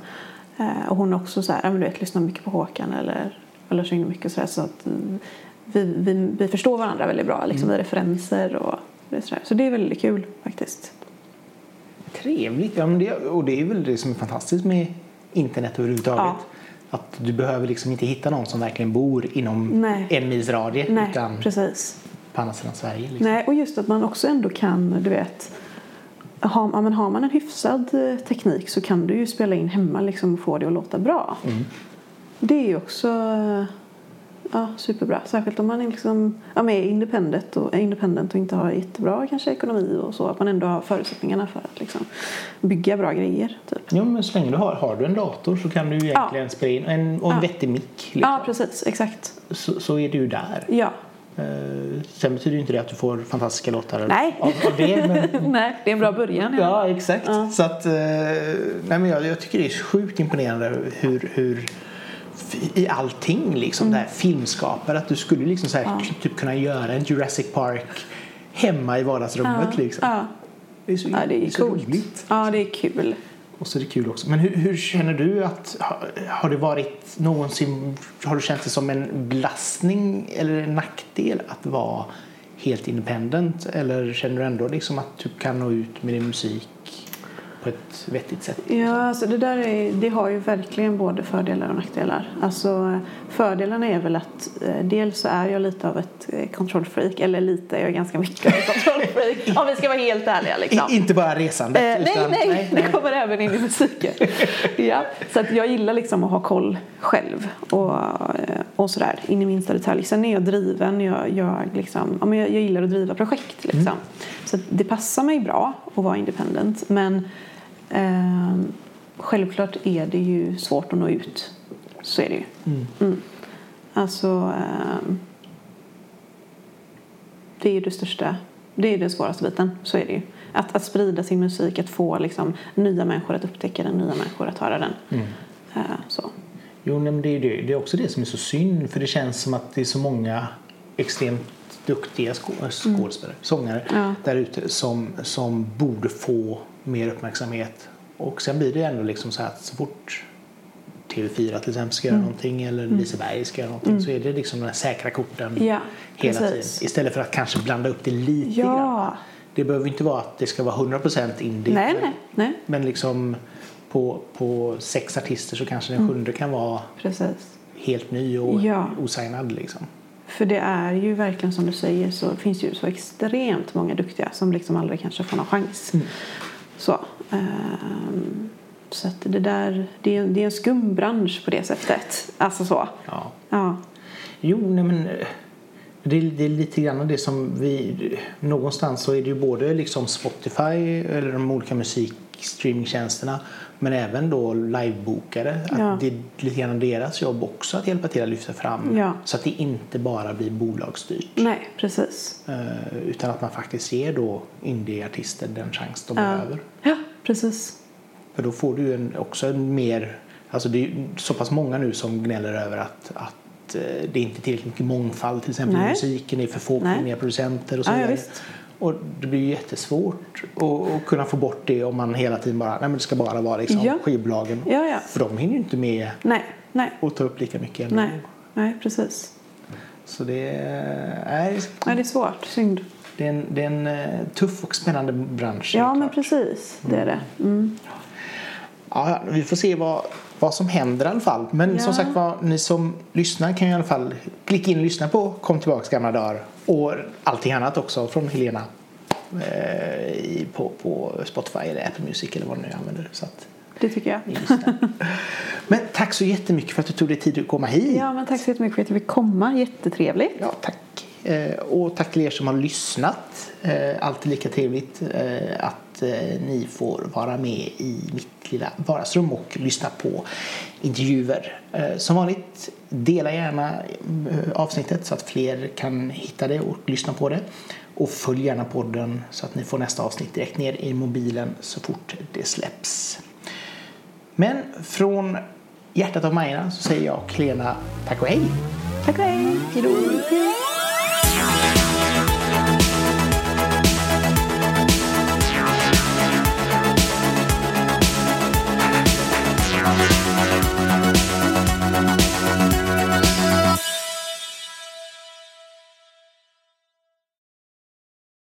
Eh, och hon är också så här, men du vet, lyssnar mycket på Håkan eller, eller sjunger mycket så, här, så att mm, vi, vi, vi förstår varandra väldigt bra liksom, i referenser och det är så, där. så det är väldigt kul faktiskt. Trevligt. Ja, men det, och det är väl det som är fantastiskt med internet överhuvudtaget. Ja. Att du behöver liksom inte hitta någon som verkligen bor inom Nej. en mils radie Nej, utan precis. på andra sidan Sverige. Liksom. Nej, och just att man också ändå kan, du vet, har, ja, men har man en hyfsad eh, teknik så kan du ju spela in hemma liksom, och få det att låta bra. Mm. Det är ju också eh, ja, superbra. Särskilt om man är, liksom, ja, men är independent, och, är independent och inte har jättebra kanske, ekonomi och så. Att man ändå har förutsättningarna för att liksom, bygga bra grejer. Typ. Ja, men så länge du har, har du en dator så kan du egentligen spela in en, och en Ja. vettig mick. Liksom. Ja, precis. Exakt. så, så är du där. Ja. Eh, sen betyder ju inte det att du får fantastiska låtar Nej. Av, av det. Men, Nej, det är en bra början. ja, exakt. Så att, eh, nej, men jag, jag tycker det är sjukt imponerande hur, hur i allting liksom det här filmskapare att du skulle liksom så här, typ kunna göra en Jurassic Park hemma i vardagsrummet Ja. liksom. Ja. Det är så, ja, det är så roligt. Ja, det är kul. Och så är det kul också. Men hur, hur känner du att har, har det varit någonsin har du känt det som en belastning eller en nackdel att vara helt independent eller känner du ändå liksom att du kan nå ut med din musik på ett vettigt sätt? Ja, alltså det där är, det har ju verkligen både fördelar och nackdelar. Alltså, fördelarna är väl att eh, dels så är jag lite av ett eh, kontrollfreak, eller lite, jag är ganska mycket av ett kontrollfreak om vi ska vara helt ärliga. Liksom. I, inte bara resandet Eh, nej, utan, nej, det kommer även in i musiken. ja, så att jag gillar liksom att ha koll själv och, eh, och sådär in i minsta detalj. Sen är jag driven, jag, jag, liksom, ja, men jag, jag gillar att driva projekt liksom. Så att det passar mig bra att vara independent men eh, självklart är det ju svårt att nå ut. Så är det ju. Mm. Alltså, eh, det är ju det största, det är den svåraste biten, så är det ju. Att, att sprida sin musik, att få liksom, nya människor att upptäcka den, nya människor att höra den. Mm. Eh, så. Jo, men det är, det. det är också det som är så synd för det känns som att det är så många extremt duktiga skå- skådespelare, sångare Ja. där ute som, som borde få mer uppmärksamhet. Och sen blir det ändå liksom så att så fort TV4 till exempel ska göra någonting eller Liseberg ska göra någonting så är det liksom de här säkra korten Ja, hela precis. tiden. Istället för att kanske blanda upp det lite grann. Ja, Det behöver inte vara att det ska vara 100% indie. nej, nej, nej, Men liksom på, på sex artister så kanske den sjunde kan vara precis. helt ny och Ja. osignad liksom. För det är ju verkligen som du säger så finns ju så extremt många duktiga som liksom aldrig kanske får någon chans. Mm. Så, ehm, så att det där, det är, det är en skum bransch på det sättet. Alltså så. Ja. Ja, Jo, nej men eh, det är, det är lite grann det som vi... Någonstans så är det ju både liksom Spotify eller de olika musikstreamingtjänsterna men även då livebokare. Att Ja. Det är lite grann deras jobb också att hjälpa till att lyfta fram Ja. så att det inte bara blir bolagsstyrt. nej, precis. Eh, utan att man faktiskt ger då indieartister den chans de Ja. behöver. Ja, precis. För då får du ju en, också en mer... Alltså det är så pass många nu som gnäller över att, att eh, det är inte tillräckligt mycket mångfald till exempel i Nej. musiken. Det är för få kvinnliga producenter och så Ja, ja, vidare. visst. Och det blir jättesvårt att, kunna få bort det om man hela tiden bara, nej men det ska bara vara liksom Ja. skivbolagen. Ja, ja. För de hinner ju inte med Nej, nej, att ta upp lika mycket ändå. nej, nej, precis. Så det är, Nej, det är svårt. Synd. det är, en, det är en eh, tuff och spännande bransch. Ja, men precis. Det är det. Mm. Ja, vi får se vad, vad som händer i alla fall. Men Ja. som sagt var, ni som lyssnar kan ju i alla fall klicka in och lyssna på Kom tillbaks gamla dagar och allting annat också från Helena eh, på, på Spotify eller Apple Music eller vad ni nu använder. Så att Det tycker jag. Men tack så jättemycket för att du tog dig tid att komma hit. Ja, men tack så jättemycket för att jag fick komma. Jättetrevligt. Ja, tack. Eh, och tack till er som har lyssnat. Eh, alltid lika trevligt eh, att ni får vara med i mitt lilla vardagsrum och lyssna på intervjuer. Eh, som vanligt, dela gärna eh, avsnittet så att fler kan hitta det och lyssna på det. Och följ gärna podden så att ni får nästa avsnitt direkt ner i mobilen så fort det släpps. Men från hjärtat av Majorna så säger jag och Lena tack och hej! Tack och hej. Hej